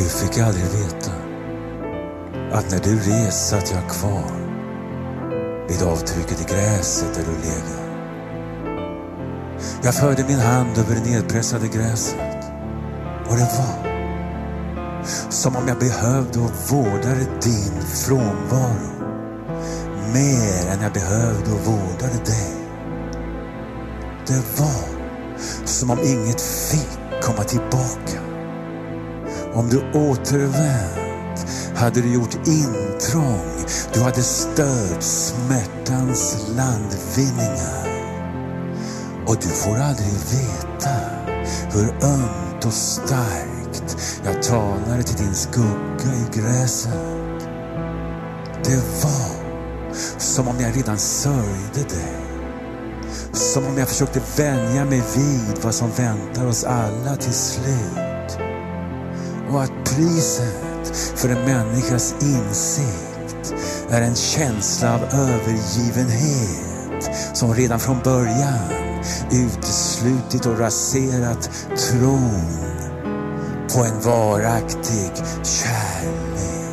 Du fick aldrig veta att när du rest satt jag kvar vid avtrycket i gräset där du legat. Jag förde min hand över det nedpressade gräset och det var som om jag behövde och vårdade din frånvaro mer än jag behövde och vårdade dig. Det var som om inget fick komma tillbaka. Om du återvänt hade du gjort intrång. Du hade stört smärtans landvinningar. Och du får aldrig veta hur ömt och starkt jag talade till din skugga i gräset. Det var som om jag redan sörjde dig. Som om jag försökte vänja mig vid vad som väntar oss alla till slut. Och att priset för en människas insikt är en känsla av övergivenhet som redan från början uteslutit och raserat tron på en varaktig kärlek.